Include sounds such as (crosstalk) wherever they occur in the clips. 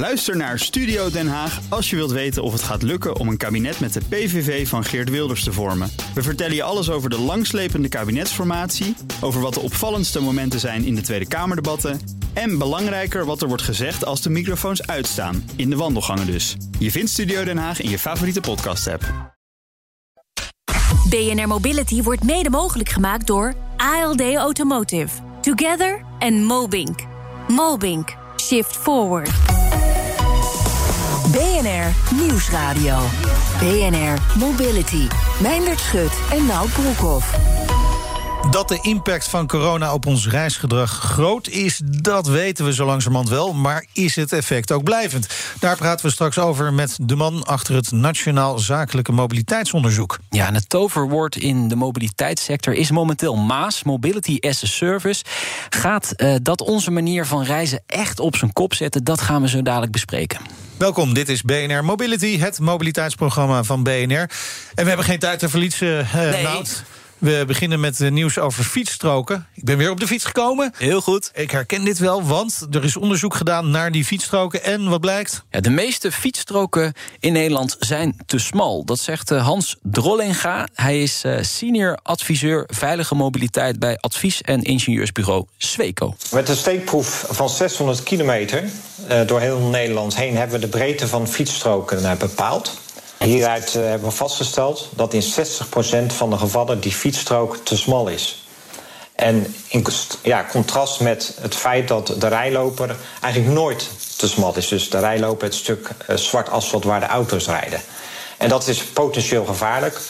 Luister naar Studio Den Haag als je wilt weten of het gaat lukken om een kabinet met de PVV van Geert Wilders te vormen. We vertellen je alles over de langslepende kabinetsformatie, over wat de opvallendste momenten zijn in de Tweede Kamerdebatten en belangrijker wat er wordt gezegd als de microfoons uitstaan, in de wandelgangen dus. Je vindt Studio Den Haag in je favoriete podcast-app. BNR Mobility wordt mede mogelijk gemaakt door ALD Automotive, Together en Mobink. Mobink. Shift Forward. BNR Nieuwsradio. BNR Mobility. Meindert Schut en Nout Broekhoff. Dat de impact van corona op ons reisgedrag groot is, dat weten we zo langzamerhand wel. Maar is het effect ook blijvend? Daar praten we straks over met de man achter het Nationaal Zakelijke Mobiliteitsonderzoek. Ja, en het toverwoord in de mobiliteitssector is momenteel Maas, Mobility as a Service. Gaat uh, dat onze manier van reizen echt op zijn kop zetten? Dat gaan we zo dadelijk bespreken. Welkom, dit is BNR Mobility, het mobiliteitsprogramma van BNR. En we hebben geen tijd te verliezen, uh, nee. Nout. We beginnen met nieuws over fietsstroken. Ik ben weer op de fiets gekomen. Heel goed. Ik herken dit wel, want er is onderzoek gedaan naar die fietsstroken. En wat blijkt? Ja, de meeste fietsstroken in Nederland zijn te smal. Dat zegt eh, Hans Drollinga. Hij is eh, senior adviseur veilige mobiliteit bij advies- en ingenieursbureau Sweco. Met een steekproef van 600 kilometer door heel Nederland heen hebben we de breedte van fietsstroken bepaald. Hieruit uh, hebben we vastgesteld dat in 60% van de gevallen die fietsstrook te smal is. En in ja, contrast met het feit dat de rijloper eigenlijk nooit te smal is. Dus de rijloper het stuk uh, zwart asfalt waar de auto's rijden. En dat is potentieel gevaarlijk,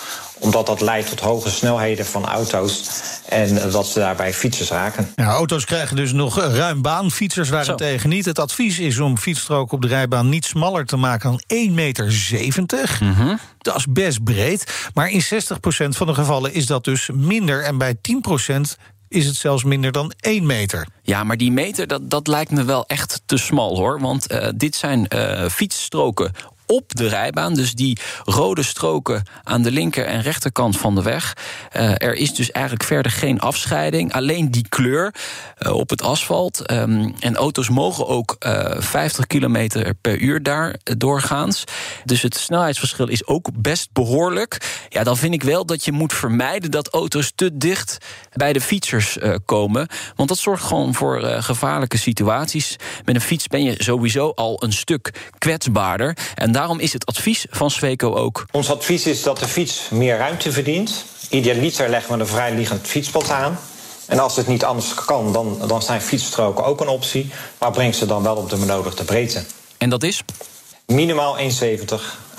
omdat dat leidt tot hoge snelheden van auto's en dat ze daarbij fietsers raken. Ja, auto's krijgen dus nog ruim baan, fietsers waren tegen niet. Het advies is om fietsstroken op de rijbaan niet smaller te maken dan 1,70 meter. Mm -hmm. Dat is best breed, maar in 60% van de gevallen is dat dus minder. En bij 10% is het zelfs minder dan 1 meter. Ja, maar die meter, dat, dat lijkt me wel echt te smal, hoor. Want uh, dit zijn uh, fietsstroken op de rijbaan. Dus die rode stroken aan de linker en rechterkant van de weg. Uh, er is dus eigenlijk verder geen afscheiding. Alleen die kleur uh, op het asfalt. Um, en auto's mogen ook uh, 50 kilometer per uur daar doorgaans. Dus het snelheidsverschil is ook best behoorlijk. Ja, dan vind ik wel dat je moet vermijden dat auto's te dicht bij de fietsers komen. Want dat zorgt gewoon voor gevaarlijke situaties. Met een fiets ben je sowieso al een stuk kwetsbaarder. En daarom is het advies van Sweco ook. Ons advies is dat de fiets meer ruimte verdient. Idealiter leggen we een vrijliggend fietspad aan. En als het niet anders kan, dan, dan zijn fietsstroken ook een optie. Maar breng ze dan wel op de benodigde breedte. En dat is? Minimaal 1,70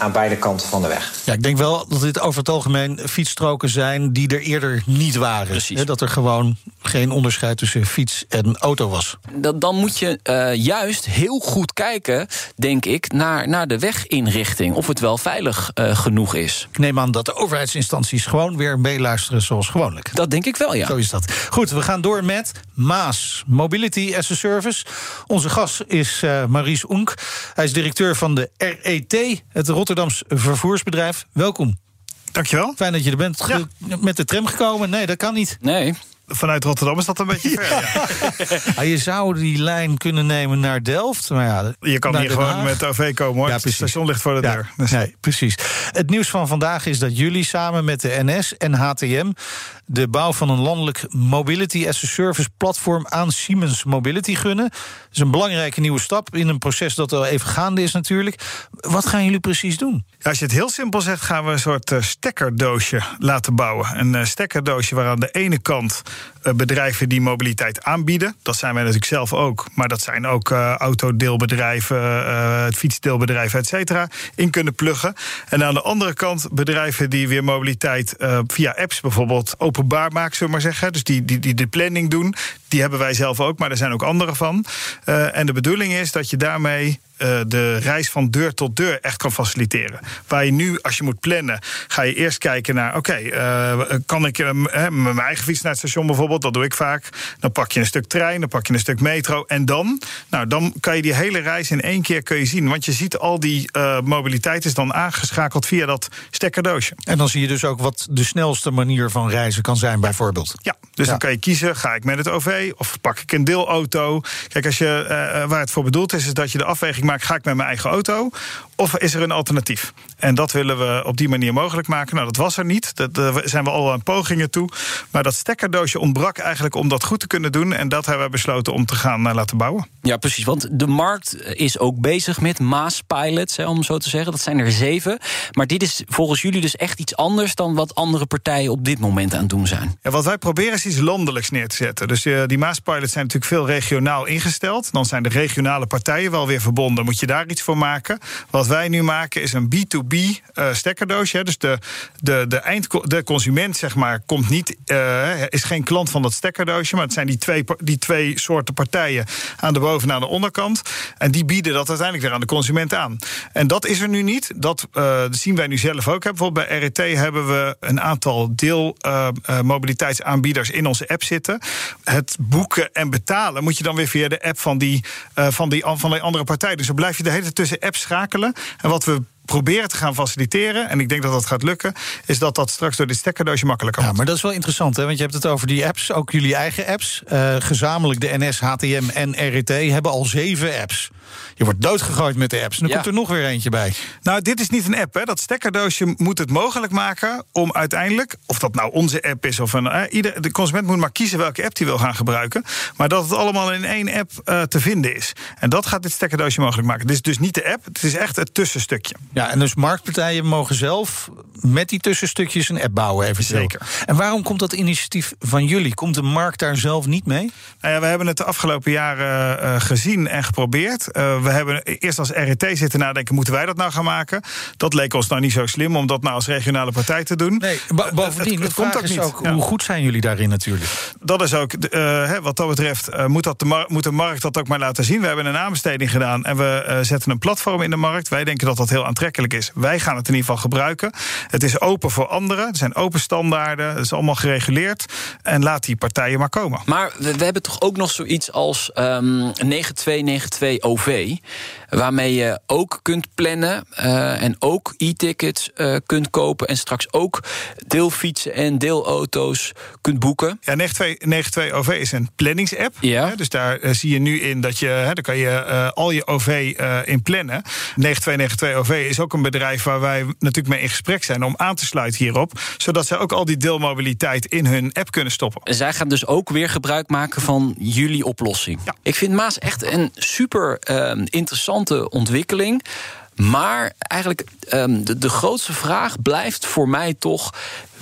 aan beide kanten van de weg. Ja, ik denk wel dat dit over het algemeen fietsstroken zijn die er eerder niet waren. Precies. dat er gewoon geen onderscheid tussen fiets en auto was. Dat, dan moet je uh, juist heel goed kijken, denk ik, naar, naar de weginrichting. Of het wel veilig uh, genoeg is. Ik neem aan dat de overheidsinstanties gewoon weer meeluisteren zoals gewoonlijk. Dat denk ik wel, ja. Zo is dat. Goed, we gaan door met Maas, Mobility as a Service. Onze gast is uh, Maurice Oenk. Hij is directeur van de RET, het Rotterdams vervoersbedrijf. Welkom. Dankjewel. Fijn dat je er bent. Ja. Met de tram gekomen? Nee, dat kan niet. Nee. Vanuit Rotterdam is dat een beetje ver. Ja. ja. (laughs) je zou die lijn kunnen nemen naar Delft. Maar ja, je kan hier gewoon Haag. met de OV komen hoor. Ja, het station ligt voor de deur. Dus. Nee, precies. Het nieuws van vandaag is dat jullie samen met de NS en HTM de bouw van een landelijk Mobility as a Service platform aan Siemens Mobility gunnen. Dat is een belangrijke nieuwe stap in een proces dat al even gaande is natuurlijk. Wat gaan jullie precies doen? Als je het heel simpel zegt, gaan we een soort uh, stekkerdoosje laten bouwen. Een uh, stekkerdoosje waar aan de ene kant bedrijven die mobiliteit aanbieden. Dat zijn wij natuurlijk zelf ook. Maar dat zijn ook autodeelbedrijven, het fietsdeelbedrijf, et cetera, in kunnen pluggen. En aan de andere kant bedrijven die weer mobiliteit via apps bijvoorbeeld openbaar maken, zullen we maar zeggen. Dus die, die, die de planning doen. Die hebben wij zelf ook, maar er zijn ook andere van. Uh, en de bedoeling is dat je daarmee uh, de reis van deur tot deur echt kan faciliteren. Waar je nu, als je moet plannen, ga je eerst kijken naar: oké, okay, uh, kan ik uh, met mijn eigen fiets naar het station bijvoorbeeld? Dat doe ik vaak. Dan pak je een stuk trein, dan pak je een stuk metro. En dan, nou, dan kan je die hele reis in één keer kun je zien. Want je ziet al die mobiliteit is dan aangeschakeld via dat stekkerdoosje. En dan zie je dus ook wat de snelste manier van reizen kan zijn, bijvoorbeeld. Ja, dus ja. dan kan je kiezen: ga ik met het OV? Of pak ik een deelauto? Kijk, als je, waar het voor bedoeld is, is dat je de afweging maakt: ga ik met mijn eigen auto? Of is er een alternatief? En dat willen we op die manier mogelijk maken. Nou, dat was er niet. Daar zijn we al aan pogingen toe. Maar dat stekkerdoosje ontbrak eigenlijk om dat goed te kunnen doen. En dat hebben we besloten om te gaan uh, laten bouwen. Ja, precies. Want de markt is ook bezig met Maas-pilots, om zo te zeggen. Dat zijn er zeven. Maar dit is volgens jullie dus echt iets anders dan wat andere partijen op dit moment aan het doen zijn. Ja, wat wij proberen is iets landelijks neer te zetten. Dus uh, die Maas-pilots zijn natuurlijk veel regionaal ingesteld. Dan zijn de regionale partijen wel weer verbonden. Moet je daar iets voor maken? Wat wij nu maken is een B2B uh, eh, stekkerdoosje. Dus de, de, de, eind, de consument zeg maar, komt niet, uh, is geen klant van dat stekkerdoosje. Maar het zijn die twee, die twee soorten partijen aan de boven- en aan de onderkant. En die bieden dat uiteindelijk weer aan de consument aan. En dat is er nu niet. Dat uh, zien wij nu zelf ook. Bij RET hebben we een aantal deelmobiliteitsaanbieders in onze app zitten. Het boeken en betalen moet je dan weer via de app van die, van die, van die andere partij. Dus dan blijf je de hele tijd tussen apps schakelen. En wat we proberen te gaan faciliteren, en ik denk dat dat gaat lukken, is dat dat straks door dit stekkerdoosje makkelijker wordt. Ja, maar dat is wel interessant, hè? want je hebt het over die apps, ook jullie eigen apps. Uh, gezamenlijk de NS, HTM en RET hebben al zeven apps. Je wordt doodgegooid met de apps. En dan komt er nog weer eentje bij. Nou, dit is niet een app. Hè. Dat stekkerdoosje moet het mogelijk maken om uiteindelijk, of dat nou onze app is of een. Eh, ieder, de consument moet maar kiezen welke app hij wil gaan gebruiken. Maar dat het allemaal in één app uh, te vinden is. En dat gaat dit stekkerdoosje mogelijk maken. Dit is dus niet de app, het is echt het tussenstukje. Ja, en dus marktpartijen mogen zelf met die tussenstukjes een app bouwen, even Zeker. En waarom komt dat initiatief van jullie? Komt de markt daar zelf niet mee? Nou ja, we hebben het de afgelopen jaren uh, gezien en geprobeerd. Uh, we hebben eerst als RET zitten nadenken: moeten wij dat nou gaan maken? Dat leek ons nou niet zo slim om dat nou als regionale partij te doen. Nee, bovendien, het, het, komt ook niet. Ook, ja. Hoe goed zijn jullie daarin natuurlijk? Dat is ook, uh, wat dat betreft, moet, dat de mar moet de markt dat ook maar laten zien. We hebben een aanbesteding gedaan en we zetten een platform in de markt. Wij denken dat dat heel aantrekkelijk is. Wij gaan het in ieder geval gebruiken. Het is open voor anderen. Er zijn open standaarden. Het is allemaal gereguleerd. En laat die partijen maar komen. Maar we, we hebben toch ook nog zoiets als um, 9292 OV. Waarmee je ook kunt plannen uh, en ook e-tickets uh, kunt kopen. En straks ook deelfietsen en deelauto's kunt boeken. Ja, 92 OV is een planningsapp. Ja. Hè, dus daar uh, zie je nu in dat je, hè, daar kan je al je OV in plannen. 9292 OV is ook een bedrijf waar wij natuurlijk mee in gesprek zijn om aan te sluiten hierop. Zodat zij ook al die deelmobiliteit in hun app kunnen stoppen. En zij gaan dus ook weer gebruik maken van jullie oplossing. Ja. Ik vind Maas echt een super interessante ontwikkeling. Maar eigenlijk um, de, de grootste vraag blijft voor mij toch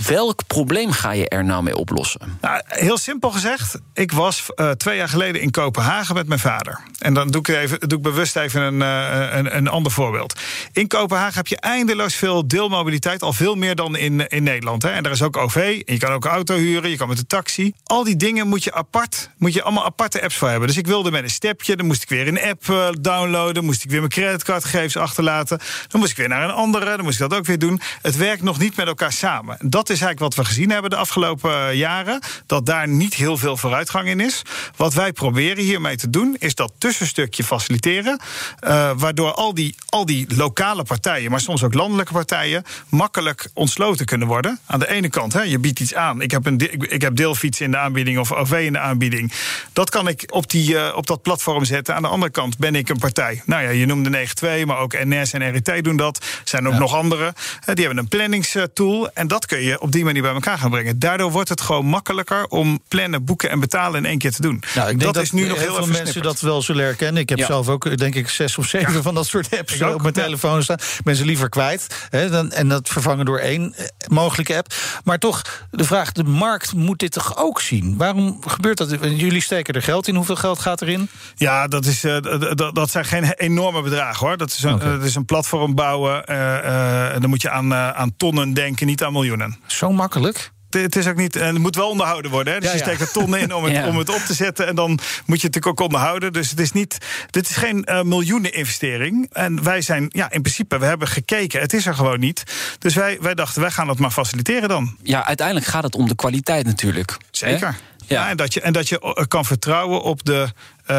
welk probleem ga je er nou mee oplossen? Nou, heel simpel gezegd, ik was uh, twee jaar geleden in Kopenhagen met mijn vader. En dan doe ik, even, doe ik bewust even een, uh, een, een, ander voorbeeld. In Kopenhagen heb je eindeloos veel deelmobiliteit, al veel meer dan in, in Nederland. Hè. En daar is ook OV, je kan ook auto huren, je kan met een taxi. Al die dingen moet je apart, moet je allemaal aparte apps voor hebben. Dus ik wilde met een stepje, dan moest ik weer een app uh, downloaden, moest ik weer mijn creditcardgegevens achterlaten. Dan moest ik weer naar een andere, dan moest ik dat ook weer doen. Het werkt nog niet met elkaar samen. Dat is eigenlijk wat we gezien hebben de afgelopen jaren. Dat daar niet heel veel vooruitgang in is. Wat wij proberen hiermee te doen, is dat tussenstukje faciliteren. Uh, waardoor al die, al die lokale partijen, maar soms ook landelijke partijen, makkelijk ontsloten kunnen worden. Aan de ene kant, hè, je biedt iets aan. Ik heb, een de, ik heb deelfiets in de aanbieding of OV in de aanbieding. Dat kan ik op, die, uh, op dat platform zetten. Aan de andere kant ben ik een partij. Nou ja, je noemde 92, maar ook NS en RET doen dat. Er zijn ook ja. nog andere. Uh, die hebben een planningstool. En dat kun je op die manier bij elkaar gaan brengen. Daardoor wordt het gewoon makkelijker om plannen, boeken en betalen in één keer te doen. Nou, ik denk dat, dat is nu nog heel veel mensen dat wel zullen herkennen. Ik heb ja. zelf ook, denk ik, zes of zeven ja. van dat soort apps op mijn telefoon staan. Ze liever kwijt. Hè, dan, en dat vervangen door één mogelijke app. Maar toch, de vraag: de markt moet dit toch ook zien? Waarom gebeurt dat? Jullie steken er geld in. Hoeveel geld gaat erin? Ja, dat, is, uh, dat, dat zijn geen enorme bedragen hoor. Dat is een, okay. dat is een platform bouwen. Uh, dan moet je aan, aan tonnen denken, niet aan miljoenen. Zo makkelijk? het is ook niet. En het moet wel onderhouden worden. Hè? Dus ja, je steekt er tonnen in om het, (laughs) ja. om het op te zetten. En dan moet je het natuurlijk ook onderhouden. Dus het is niet. Dit is geen uh, miljoenen investering. En wij zijn, ja, in principe, we hebben gekeken. Het is er gewoon niet. Dus wij, wij dachten, wij gaan dat maar faciliteren dan. Ja, uiteindelijk gaat het om de kwaliteit natuurlijk. Zeker. Hè? Ja. ja. en, dat je, en dat je kan vertrouwen op de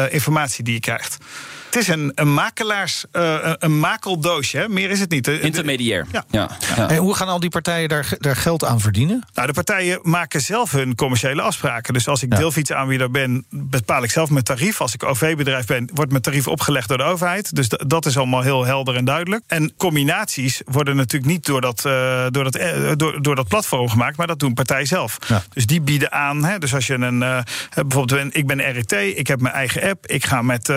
informatie die je krijgt. Het is een, een makelaars, uh, een makeldoosje, hè? meer is het niet. Intermediair. Ja. Ja. En hoe gaan al die partijen daar, daar geld aan verdienen? Nou, de partijen maken zelf hun commerciële afspraken. Dus als ik ja. deelfietsaanbieder ben, bepaal ik zelf mijn tarief. Als ik OV-bedrijf ben, wordt mijn tarief opgelegd door de overheid. Dus dat is allemaal heel helder en duidelijk. En combinaties worden natuurlijk niet door dat, uh, door dat, uh, door, door dat platform gemaakt, maar dat doen partijen zelf. Ja. Dus die bieden aan. Hè, dus als je een, bijvoorbeeld, ik ben RET, ik heb mijn eigen app, ik ga met,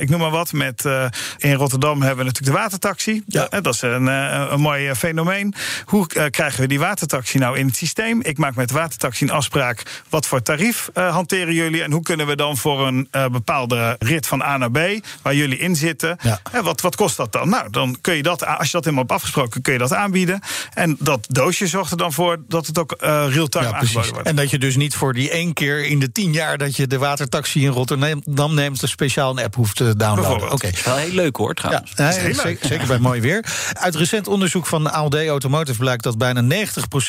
ik noem maar wat met, uh, in Rotterdam hebben we natuurlijk de watertaxi. Ja. dat is een, een mooi fenomeen. Hoe krijgen we die watertaxi nou in het systeem? Ik maak met watertaxi een afspraak. Wat voor tarief hanteren jullie? En hoe kunnen we dan voor een bepaalde rit van A naar B, waar jullie in zitten, ja. wat, wat kost dat dan? Nou, dan kun je dat, als je dat helemaal hebt afgesproken, kun je dat aanbieden. En dat doosje zorgt er dan voor dat het ook real-time ja, aangeboden wordt. En dat je dus niet voor die één keer in de tien jaar dat je de watertaxi in Rotterdam neemt, een speciaal app hoeft te downloaden. Oké. Wel heel leuk hoor, trouwens. Ja, zeker, zeker, bij mooi weer. Uit recent onderzoek van ALD Automotive blijkt dat bijna 90%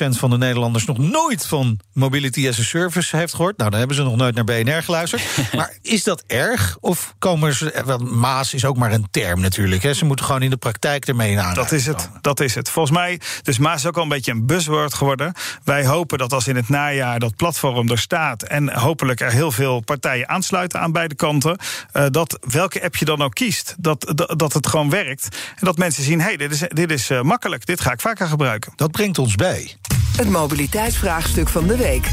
van de Nederlanders nog nooit van Mobility as a Service heeft gehoord. Nou, dan hebben ze nog nooit naar BNR geluisterd. (laughs) maar is dat erg? Of komen ze. Eh, want Maas is ook maar een term natuurlijk. Hè? Ze moeten gewoon in de praktijk ermee aan. Dat is het. Dat is het. Volgens mij, dus Maas is ook al een beetje een buzzword geworden. Wij hopen dat als in het najaar dat platform er staat en hopelijk er heel veel partijen aansluiten aan beide kanten, uh, dat welke app je dan ook kiest, dat, dat, dat het gewoon werkt. En dat mensen zien, hé, hey, dit is, dit is uh, makkelijk, dit ga ik vaker gebruiken. Dat brengt ons bij. Het mobiliteitsvraagstuk van de week.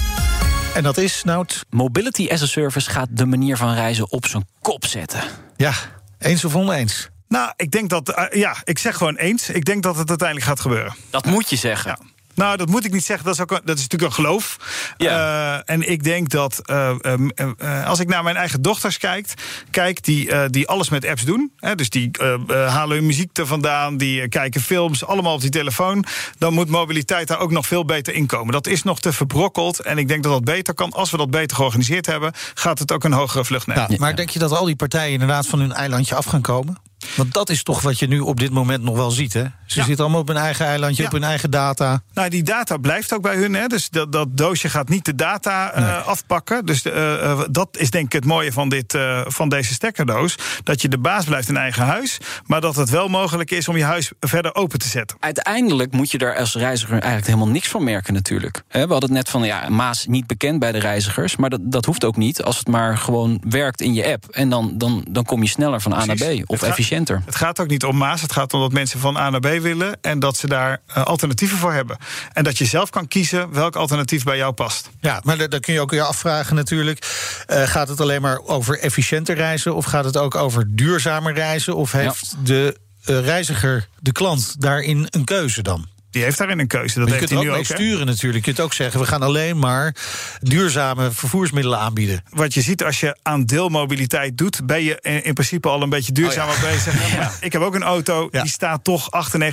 En dat is, Nout? Mobility as a Service gaat de manier van reizen op zijn kop zetten. Ja, eens of oneens? Nou, ik denk dat, uh, ja, ik zeg gewoon eens. Ik denk dat het uiteindelijk gaat gebeuren. Dat moet je zeggen. Ja. Nou, dat moet ik niet zeggen. Dat is, ook, dat is natuurlijk een geloof. Ja. Uh, en ik denk dat uh, uh, als ik naar mijn eigen dochters kijk, kijk die, die alles met apps doen. Hè, dus die halen hun muziek er vandaan, die kijken films, allemaal op die telefoon. Dan moet mobiliteit daar ook nog veel beter in komen. Dat is nog te verbrokkeld. En ik denk dat dat beter kan. Als we dat beter georganiseerd hebben, gaat het ook een hogere vlucht nemen. Ja, maar denk je dat al die partijen inderdaad van hun eilandje af gaan komen? Want dat is toch wat je nu op dit moment nog wel ziet, hè? Ze ja. zitten allemaal op hun eigen eilandje, ja. op hun eigen data. Nou, die data blijft ook bij hun, hè? Dus dat, dat doosje gaat niet de data uh, nee. afpakken. Dus uh, dat is denk ik het mooie van, dit, uh, van deze stekkerdoos. Dat je de baas blijft in eigen huis, maar dat het wel mogelijk is om je huis verder open te zetten. Uiteindelijk moet je daar als reiziger eigenlijk helemaal niks van merken, natuurlijk. We hadden het net van, ja, Maas niet bekend bij de reizigers, maar dat, dat hoeft ook niet als het maar gewoon werkt in je app. En dan, dan, dan kom je sneller van A naar B of efficiënter. Het gaat ook niet om Maas. Het gaat om dat mensen van A naar B willen. En dat ze daar uh, alternatieven voor hebben. En dat je zelf kan kiezen welk alternatief bij jou past. Ja, maar dan kun je ook weer afvragen natuurlijk. Uh, gaat het alleen maar over efficiënter reizen? Of gaat het ook over duurzamer reizen? Of heeft ja. de uh, reiziger, de klant, daarin een keuze dan? Die heeft daarin een keuze. Dat je heeft kunt hij ook nu mee ook. sturen natuurlijk. Je kunt ook zeggen, we gaan alleen maar duurzame vervoersmiddelen aanbieden. Wat je ziet als je aan deelmobiliteit doet, ben je in principe al een beetje duurzamer oh ja. bezig. (laughs) Ja. Ik heb ook een auto, ja. die staat toch 98%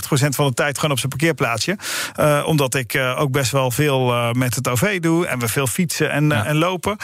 van de tijd gewoon op zijn parkeerplaatsje. Uh, omdat ik uh, ook best wel veel uh, met het OV doe en we veel fietsen en, en lopen.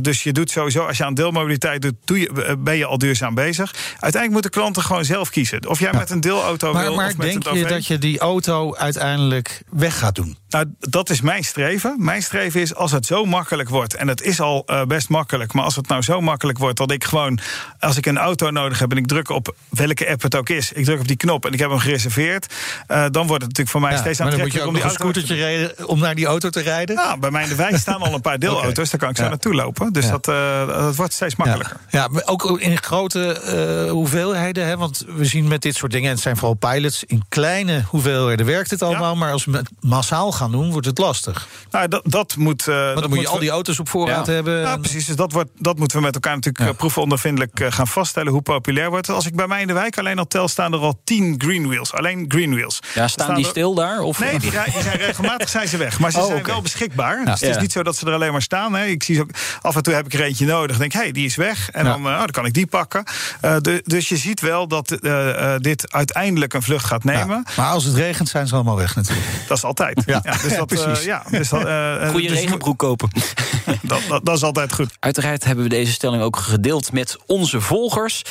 dus je doet sowieso, als je aan deelmobiliteit doet, doe je, ben je al duurzaam bezig. Uiteindelijk moeten klanten gewoon zelf kiezen. Of jij met een deelauto maar, wil maar of met denk een OV. je dat je die auto uiteindelijk weg gaat doen? Nou, dat is mijn streven. Mijn streven is als het zo makkelijk wordt, en het is al uh, best makkelijk, maar als het nou zo makkelijk wordt dat ik gewoon, als ik een auto nodig heb en ik druk op welke app het ook is, ik druk op die knop en ik heb hem gereserveerd, uh, dan wordt het natuurlijk voor mij ja, steeds maar dan aantrekkelijk moet je ook om die auto scootertje rijden om naar die auto te rijden? Nou, bij mij in de wijk (laughs) staan al een paar deelauto's, okay. daar kan ik zo Ja. naartoe lopen. Dus Ja. dat, uh, dat wordt steeds makkelijker. Ja, ja maar ook in grote eh, hoeveelheden. Hè, want we zien met dit soort dingen, en het zijn vooral pilots... in kleine hoeveelheden werkt het allemaal... maar als we het massaal gaan doen, wordt het lastig. Nou, dat, dat moet. uh, Want dan moet je al die auto's op voorraad Ja. hebben. Ja, precies. Dus dat, wordt, dat moeten we met elkaar natuurlijk Ja. ja. proefondervindelijk eh, gaan vaststellen hoe populair wordt. het. Als ik bij mij in de wijk alleen al tel, staan er al tien greenwheels. Alleen greenwheels. Ja, staan die er- stil daar? Of? Nee, die, rij- die zijn regelmatig zijn ze weg. Maar ze Oh, zijn wel beschikbaar. Dus het is niet zo dat ze er alleen maar staan. Hè. Ik zie ze ook, af en toe heb ik er eentje nodig. Denk, hé, hey, die is weg. En Ja. dan, eh, oh, dan kan ik die pakken. Eh, de- dus je ziet wel dat eh, eh, dit uiteindelijk een vlucht gaat Ja, nemen. Maar als het regent, zijn ze allemaal weg natuurlijk. (laughs) Dat is altijd. Ja. dus dat, eh, Precies. ja, dus dat, eh, Goede dus regenbroek kopen. (laughs) dat, dat, dat is altijd goed. Uiteraard hebben we deze stelling ook gedeeld met onze volgers.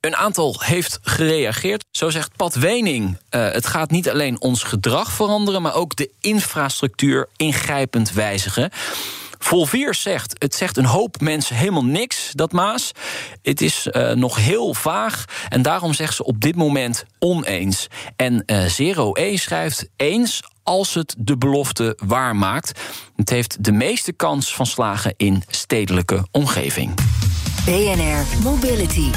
Een aantal heeft gereageerd. Zo zegt Pat Wening: uh, het gaat niet alleen ons gedrag veranderen, maar ook de infrastructuur ingrijpend wijzigen. Volviers zegt, het zegt een hoop mensen helemaal niks, dat Maas. Het is uh, nog heel vaag en daarom zegt ze op dit moment oneens. En uh, Zero E schrijft eens als het de belofte waarmaakt. Het heeft de meeste kans van slagen in stedelijke omgeving. BNR Mobility.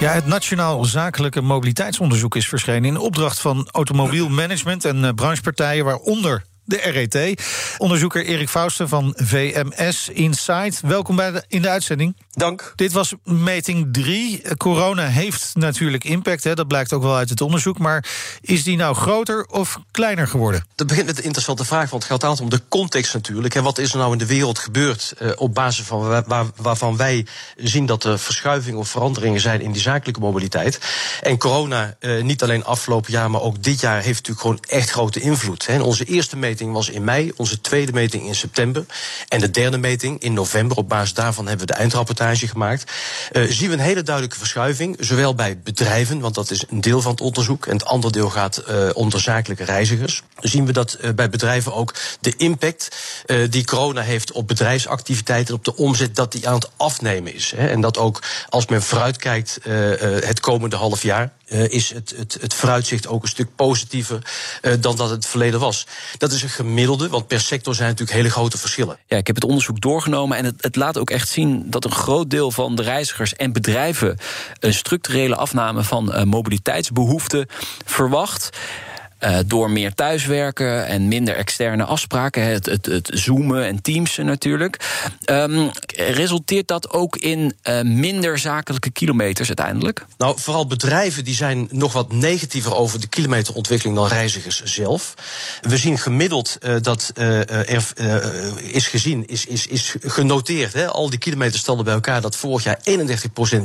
Ja, het Nationaal Zakelijke Mobiliteitsonderzoek is verschenen in opdracht van Automobiel Management en uh, branchepartijen, waaronder de RET. Onderzoeker Erik Fausten van VMS Insight. Welkom bij de, in de uitzending. Dank. Dit was meting 3. Corona heeft natuurlijk impact, hè, dat blijkt ook wel uit het onderzoek. Maar is die nou groter of kleiner geworden? Dat begint met een interessante vraag, want het gaat altijd om de context natuurlijk. En wat is er nou in de wereld gebeurd uh, op basis van waar, waarvan wij zien dat er verschuivingen of veranderingen zijn in die zakelijke mobiliteit. En corona, uh, niet alleen afgelopen jaar, maar ook dit jaar, heeft natuurlijk gewoon echt grote invloed. Hè. En onze eerste meting was in mei, onze tweede meting in september. En de derde meting in november. Op basis daarvan hebben we de eindrapportage gemaakt. Uh, zien we een hele duidelijke verschuiving. Zowel bij bedrijven, want dat is een deel van het onderzoek. En het andere deel gaat uh, om de zakelijke reizigers. Zien we dat uh, bij bedrijven ook de impact die corona heeft op bedrijfsactiviteiten, op de omzet, dat die aan het afnemen is. Hè. En dat ook als men vooruitkijkt het komende half jaar. Uh, is het, het, het vooruitzicht ook een stuk positiever uh, dan dat het verleden was. Dat is een gemiddelde, want per sector zijn natuurlijk hele grote verschillen. Ja, ik heb het onderzoek doorgenomen en het, het laat ook echt zien dat een groot deel van de reizigers en bedrijven een structurele afname van uh, mobiliteitsbehoeften verwacht. Uh, door meer thuiswerken en minder externe afspraken, het, het, het zoomen en teamsen natuurlijk. Um, resulteert dat ook in uh, minder zakelijke kilometers uiteindelijk? Nou, vooral bedrijven die zijn nog wat negatiever over de kilometerontwikkeling dan reizigers zelf. We zien gemiddeld uh, dat er is gezien, is, is, is genoteerd, hè, al die kilometers stelden bij elkaar, dat vorig jaar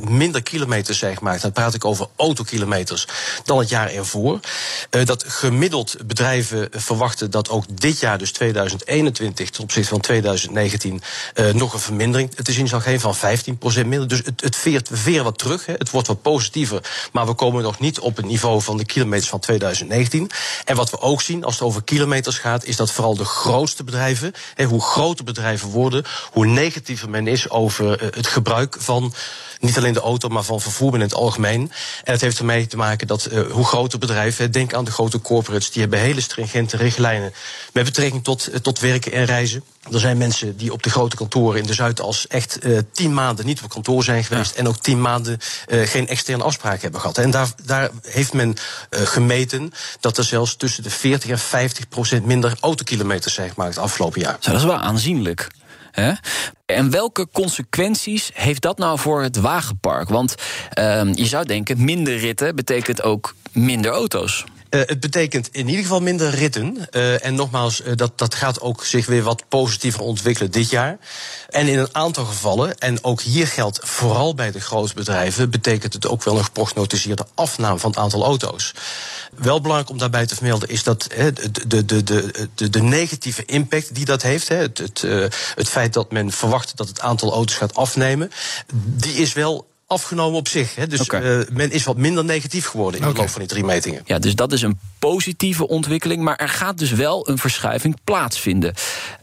31% minder kilometers zijn gemaakt. Dan praat ik over autokilometers dan het jaar ervoor. dat gemiddeld bedrijven verwachten dat ook dit jaar, dus 2021, ten opzichte van 2019, uh, nog een vermindering te zien zal geven van 15% minder. Dus het, het veert weer wat terug. Hè. Het wordt wat positiever, maar we komen nog niet op het niveau van de kilometers van 2019. En wat we ook zien als het over kilometers gaat, is dat vooral de grootste bedrijven, hè, hoe groter bedrijven worden, hoe negatiever men is over uh, het gebruik van niet alleen de auto, maar van vervoer in het algemeen. En het heeft ermee te maken dat uh, hoe groter bedrijven, denk aan de grote corporates, die hebben hele stringente richtlijnen met betrekking tot, uh, tot werken en reizen. Er zijn mensen die op de grote kantoren in de Zuidas echt uh, tien maanden niet op kantoor zijn geweest. Ja. En ook tien maanden uh, geen externe afspraken hebben gehad. En daar, daar heeft men uh, gemeten dat er zelfs tussen de 40 en 50 procent minder autokilometers zijn gemaakt het afgelopen jaar. Zo, dat is wel aanzienlijk. Hè? En welke consequenties heeft dat nou voor het wagenpark? Want uh, je zou denken, minder ritten betekent ook minder auto's. Uh, het betekent in ieder geval minder ritten. Uh, en nogmaals, uh, dat, dat gaat ook zich weer wat positiever ontwikkelen dit jaar. En in een aantal gevallen, en ook hier geldt vooral bij de grote bedrijven, betekent het ook wel een geprognotiseerde afname van het aantal auto's. Wel belangrijk om daarbij te vermelden is dat de, de, de, de, de negatieve impact die dat heeft, he, het, het, het feit dat men verwacht dat het aantal auto's gaat afnemen, die is wel afgenomen op zich. Hè. Dus okay. uh, men is wat minder negatief geworden in okay. de loop van die drie metingen. Ja, dus dat is een positieve ontwikkeling. Maar er gaat dus wel een verschuiving plaatsvinden.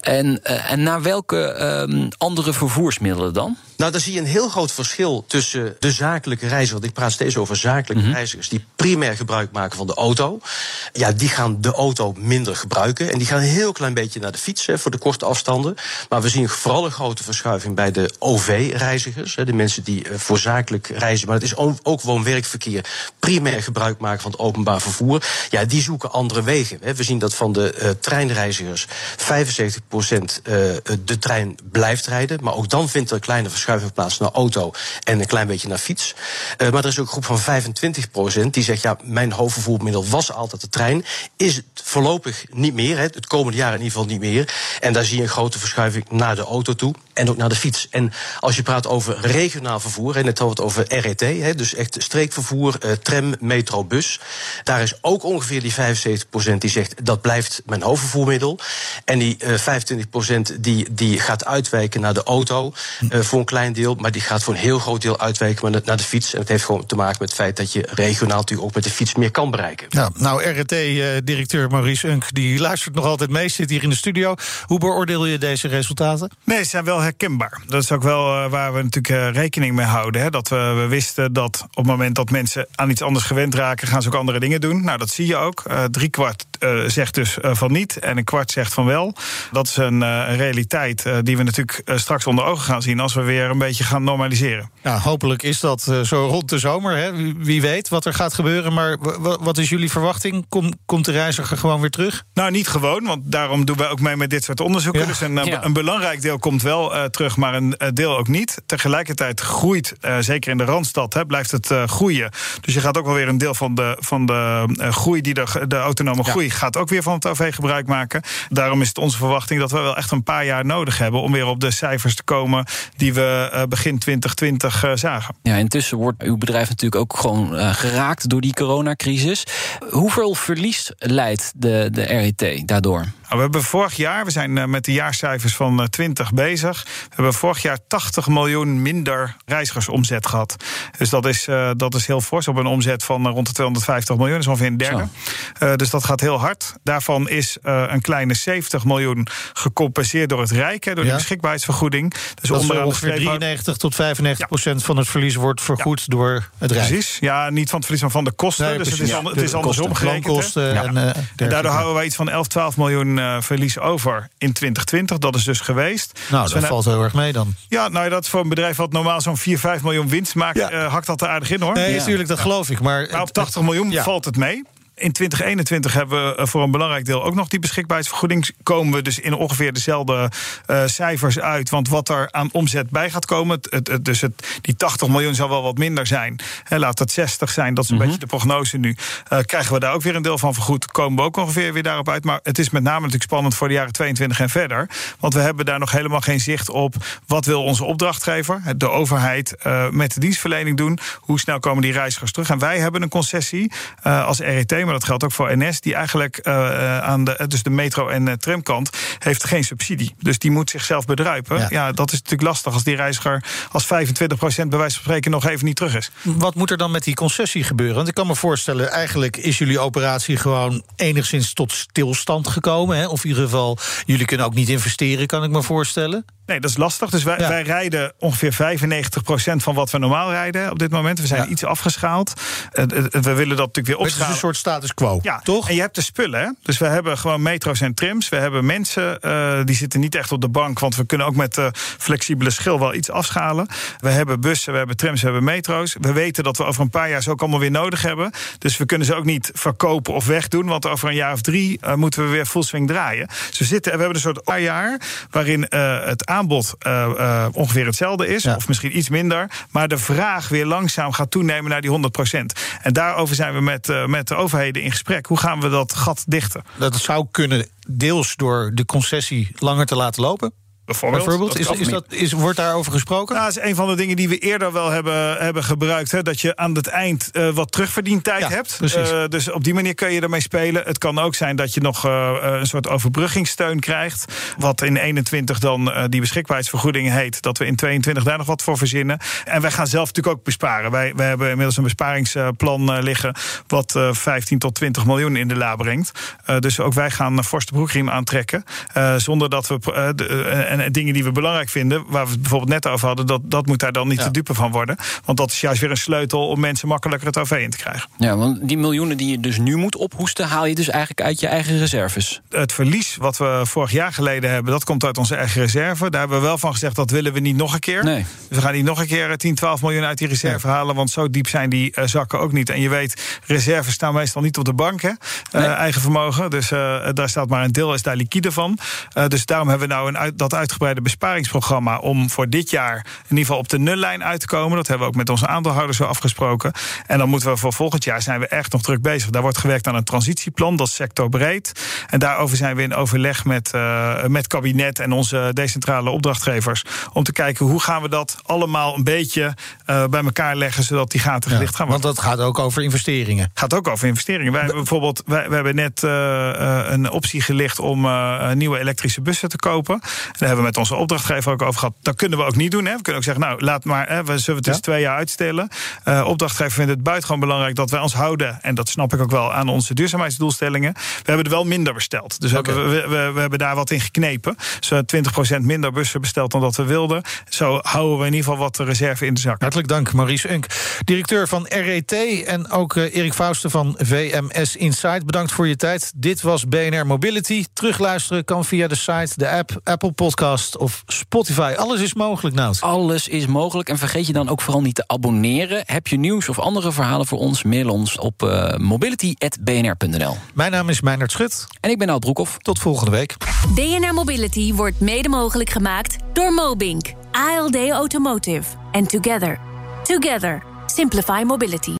En, uh, en naar welke uh, andere vervoersmiddelen dan? Nou, dan zie je een heel groot verschil tussen de zakelijke reizigers. Want ik praat steeds over zakelijke mm -hmm. reizigers die primair gebruik maken van de auto. Ja, die gaan de auto minder gebruiken. En die gaan een heel klein beetje naar de fiets hè, voor de korte afstanden. Maar we zien vooral een grote verschuiving bij de OV-reizigers. De mensen die uh, voor reizen, maar het is ook woon-werkverkeer, primair gebruik maken van het openbaar vervoer. Ja, die zoeken andere wegen. We zien dat van de uh, treinreizigers 75 procent uh, de trein blijft rijden. Maar ook dan vindt er een kleine verschuiving plaats naar auto en een klein beetje naar fiets. Uh, maar er is ook een groep van 25 procent die zegt, ja, mijn hoofdvervoermiddel was altijd de trein. Is het voorlopig niet meer, hè, het komende jaar in ieder geval niet meer. En daar zie je een grote verschuiving naar de auto toe en ook naar de fiets. En als je praat over regionaal vervoer, en het het over RET, hè, dus echt streekvervoer, uh, tram, metro, bus. Daar is ook ongeveer die 75% die zegt dat blijft mijn hoofdvervoermiddel. En die uh, 25% die, die gaat uitwijken naar de auto uh, voor een klein deel, maar die gaat voor een heel groot deel uitwijken naar de fiets. En het heeft gewoon te maken met het feit dat je regionaal natuurlijk ook met de fiets meer kan bereiken. Ja, nou, RT-directeur Maurice Unk, die luistert nog altijd mee, zit hier in de studio. Hoe beoordeel je deze resultaten? Nee, ze zijn wel herkenbaar. Dat is ook wel waar we natuurlijk rekening mee houden. Hè? Dat we, we, wisten dat op het moment dat mensen aan iets anders gewend raken, gaan ze ook andere dingen doen. Nou, dat zie je ook. Uh, drie kwart uh, zegt dus uh, van niet en een kwart zegt van wel. Dat is een, een realiteit die we natuurlijk straks onder ogen gaan zien als we weer een beetje gaan normaliseren. Ja, hopelijk is dat zo rond de zomer. Hè? Wie weet wat er gaat gebeuren. Maar wat is jullie verwachting? Kom, komt de reiziger gewoon weer terug? Nou, niet gewoon, want daarom doen wij ook mee met dit soort onderzoeken. Ja. Dus een, ja. een, belangrijk deel komt wel terug, maar een deel ook niet. Tegelijkertijd groeit, zeker in de Randstad, hè, blijft het groeien. Dus je gaat ook wel weer een deel van de, van de groei die de, de autonome groei gaat ook weer van het OV gebruik maken. Daarom is het onze verwachting dat we wel echt een paar jaar nodig hebben om weer op de cijfers te komen die we uh, begin 2020 uh, zagen. Ja, intussen wordt uw bedrijf natuurlijk ook gewoon uh, geraakt door die coronacrisis. Hoeveel verlies leidt de, de RET daardoor? Nou, we hebben vorig jaar, we zijn met de jaarcijfers van 20 bezig. We hebben vorig jaar 80 miljoen minder reizigersomzet gehad. Dus dat is, dat is heel fors op een omzet van rond de 250 miljoen. Dat is ongeveer een derde. Uh, dus dat gaat heel hard. Daarvan is uh, een kleine 70 miljoen gecompenseerd door het Rijk, door ja. de beschikbaarheidsvergoeding. Dus dat ongeveer 93 tot 95 ja. procent van het verlies wordt vergoed ja. door het Rijk. Precies, ja, niet van het verlies, maar van de kosten. Nee, dus het is, het is andersom gerekend. En, uh, en daardoor houden wij iets van 11, 12 miljoen uh, verlies over in 2020. Dat is dus geweest. Nou, dus dat valt heel erg mee dan. Ja, nou dat voor een bedrijf wat normaal zo'n 4, 5 miljoen winst maakt, ja. hakt dat er aardig in hoor. Nee, natuurlijk, dat geloof ik. Maar, maar op 80 miljoen valt het mee in 2021 hebben we voor een belangrijk deel ook nog die beschikbaarheidsvergoeding. Komen we dus in ongeveer dezelfde uh, cijfers uit. Want wat er aan omzet bij gaat komen, het, het, dus het, die 80 miljoen zal wel wat minder zijn. He, laat het 60 zijn, dat is een mm -hmm. beetje de prognose nu. Uh, krijgen we daar ook weer een deel van vergoed, komen we ook ongeveer weer daarop uit. Maar het is met name natuurlijk spannend voor de jaren 22 en verder. Want we hebben daar nog helemaal geen zicht op. Wat wil onze opdrachtgever, de overheid, uh, met de dienstverlening doen? Hoe snel komen die reizigers terug? En wij hebben een concessie als RET maar dat geldt ook voor NS, die eigenlijk uh, aan de, dus de metro- en uh, tramkant heeft geen subsidie. Dus die moet zichzelf bedruipen. Ja. ja. dat is natuurlijk lastig als die reiziger als 25% bij wijze van spreken nog even niet terug is. Wat moet er dan met die concessie gebeuren? Want ik kan me voorstellen, eigenlijk is jullie operatie gewoon enigszins tot stilstand gekomen. Hè? Of in ieder geval, jullie kunnen ook niet investeren, kan ik me voorstellen. Nee, dat is lastig. Dus wij, ja. wij rijden ongeveer 95% van wat we normaal rijden op dit moment. We zijn ja. iets afgeschaald. Uh, we willen dat natuurlijk weer opschalen. Het is een soort status quo, ja. toch? En je hebt de spullen. Hè? Dus we hebben gewoon metro's en trams. We hebben mensen, uh, die zitten niet echt op de bank... want we kunnen ook met uh, flexibele schil wel iets afschalen. We hebben bussen, we hebben trams, we hebben metro's. We weten dat we over een paar jaar ze ook allemaal weer nodig hebben. Dus we kunnen ze ook niet verkopen of wegdoen... want over een jaar of drie moeten we weer full swing draaien. Dus we, zitten, we hebben een soort paar jaar waarin het aanbod uh, uh, ongeveer hetzelfde is, ja. of misschien iets minder, maar de vraag weer langzaam gaat toenemen naar die 100% En daarover zijn we met, uh, met de overheden in gesprek. Hoe gaan we dat gat dichten? Dat zou kunnen deels door de concessie langer te laten lopen. Bijvoorbeeld. Bijvoorbeeld. Is, is dat, is, wordt daarover gesproken? Nou, dat is een van de dingen die we eerder wel hebben, hebben gebruikt. Hè, dat je aan het eind uh, wat terugverdientijd ja, hebt. Uh, dus op die manier kun je ermee spelen. Het kan ook zijn dat je nog uh, een soort overbruggingssteun krijgt. Wat in 21 dan die beschikbaarheidsvergoeding heet. Dat we in 22 daar nog wat voor verzinnen. En wij gaan zelf natuurlijk ook besparen. Wij, wij hebben inmiddels een besparingsplan liggen. Wat 15 tot 20 miljoen in de la brengt. dus ook wij gaan een forste broekriem aantrekken. zonder dat we. en dingen die we belangrijk vinden, waar we het bijvoorbeeld net over hadden, dat, dat moet daar dan niet ja. te dupe van worden. Want dat is juist weer een sleutel om mensen makkelijker het OV in te krijgen. Ja, want die miljoenen die je dus nu moet ophoesten, haal je dus eigenlijk uit je eigen reserves. Het verlies wat we vorig jaar geleden hebben, dat komt uit onze eigen reserve. Daar hebben we wel van gezegd, dat willen we niet nog een keer. Nee. Dus we gaan niet nog een keer 10, 12 miljoen uit die reserve ja. halen, want zo diep zijn die uh, zakken ook niet. En je weet, reserves staan meestal niet op de bank, hè? Nee. Uh, eigen vermogen. Dus uh, daar staat maar een deel, is daar liquide van. dus daarom hebben we nou een uit, dat uitgebreide besparingsprogramma om voor dit jaar in ieder geval op de nullijn uit te komen. Dat hebben we ook met onze aandeelhouders zo afgesproken. En dan moeten we voor volgend jaar zijn we echt nog druk bezig. Daar wordt gewerkt aan een transitieplan, dat is sectorbreed. En daarover zijn we in overleg met, uh, met kabinet en onze decentrale opdrachtgevers. Om te kijken hoe gaan we dat allemaal een beetje uh, bij elkaar leggen, zodat die gaten gelicht ja, gaan worden. Want dat gaat ook over investeringen. Gaat ook over investeringen. Wij hebben bijvoorbeeld, wij, wij hebben net uh, een optie gelicht om nieuwe elektrische bussen te kopen. Daar hebben we met onze opdrachtgever ook over gehad. Dat kunnen we ook niet doen. Hè. We kunnen ook zeggen, nou, laat maar, hè, we zullen het dus Ja. twee jaar uitstellen. Uh, opdrachtgever vindt het buitengewoon belangrijk dat wij ons houden. En dat snap ik ook wel aan onze duurzaamheidsdoelstellingen. We hebben er wel minder besteld. Dus we, we, we, we hebben daar wat in geknepen. Zo 20% minder bussen besteld dan dat we wilden. Zo houden we in ieder geval wat reserve in de zak. Hartelijk dank, Maurice Unk, directeur van RET. En ook eh, Erik Fausten van VMS Insight. Bedankt voor je tijd. Dit was BNR Mobility. Terugluisteren kan via de site, de app, Apple Podcast of Spotify. Alles is mogelijk, Nout. Alles is mogelijk. En vergeet je dan ook vooral niet te abonneren. Heb je nieuws of andere verhalen voor ons? Mail ons op eh, mobility.bnr.nl. Mijn naam is Meijnerd Schut. En ik ben Oud Broekhoff. Tot volgende week. BNR Mobility wordt mede mogelijk gemaakt door Mobink, ALD Automotive en Together. Together. Simplify Mobility.